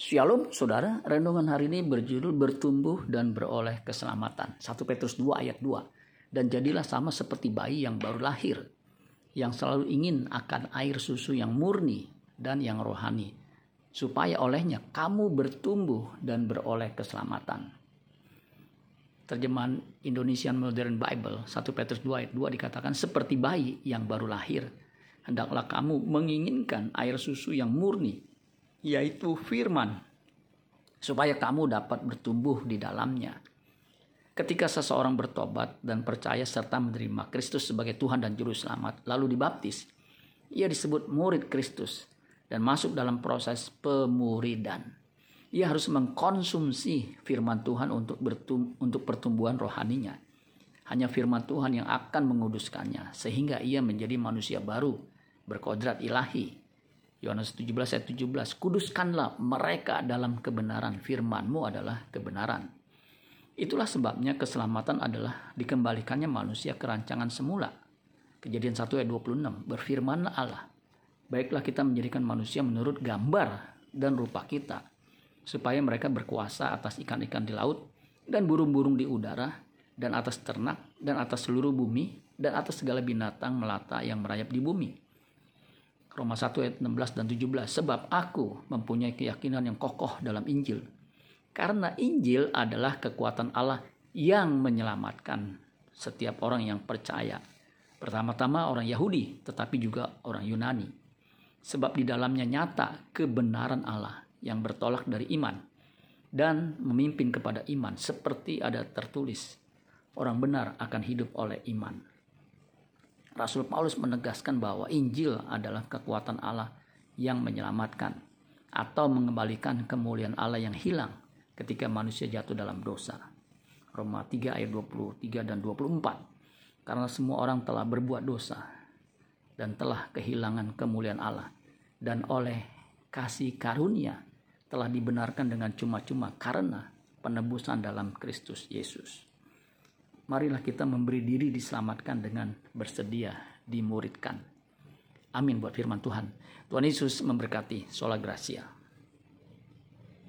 Shalom saudara, renungan hari ini berjudul bertumbuh dan beroleh keselamatan. 1 Petrus 2 ayat 2. Dan jadilah sama seperti bayi yang baru lahir, yang selalu ingin akan air susu yang murni dan yang rohani, supaya olehnya kamu bertumbuh dan beroleh keselamatan. Terjemahan Indonesian Modern Bible 1 Petrus 2 ayat 2 dikatakan seperti bayi yang baru lahir. Hendaklah kamu menginginkan air susu yang murni yaitu firman, supaya kamu dapat bertumbuh di dalamnya. Ketika seseorang bertobat dan percaya serta menerima Kristus sebagai Tuhan dan Juru Selamat, lalu dibaptis, ia disebut murid Kristus dan masuk dalam proses pemuridan. Ia harus mengkonsumsi firman Tuhan untuk, bertum, untuk pertumbuhan rohaninya. Hanya firman Tuhan yang akan menguduskannya, sehingga ia menjadi manusia baru, berkodrat ilahi, Yohanes 17 ayat 17. Kuduskanlah mereka dalam kebenaran. Firmanmu adalah kebenaran. Itulah sebabnya keselamatan adalah dikembalikannya manusia ke rancangan semula. Kejadian 1 ayat 26. Berfirmanlah Allah. Baiklah kita menjadikan manusia menurut gambar dan rupa kita. Supaya mereka berkuasa atas ikan-ikan di laut dan burung-burung di udara dan atas ternak dan atas seluruh bumi dan atas segala binatang melata yang merayap di bumi Roma 1 ayat 16 dan 17. Sebab aku mempunyai keyakinan yang kokoh dalam Injil. Karena Injil adalah kekuatan Allah yang menyelamatkan setiap orang yang percaya. Pertama-tama orang Yahudi, tetapi juga orang Yunani. Sebab di dalamnya nyata kebenaran Allah yang bertolak dari iman dan memimpin kepada iman seperti ada tertulis. Orang benar akan hidup oleh iman. Rasul Paulus menegaskan bahwa Injil adalah kekuatan Allah yang menyelamatkan atau mengembalikan kemuliaan Allah yang hilang ketika manusia jatuh dalam dosa. Roma 3 ayat 23 dan 24. Karena semua orang telah berbuat dosa dan telah kehilangan kemuliaan Allah dan oleh kasih karunia telah dibenarkan dengan cuma-cuma karena penebusan dalam Kristus Yesus marilah kita memberi diri diselamatkan dengan bersedia dimuridkan. Amin buat firman Tuhan. Tuhan Yesus memberkati. Sola Gracia.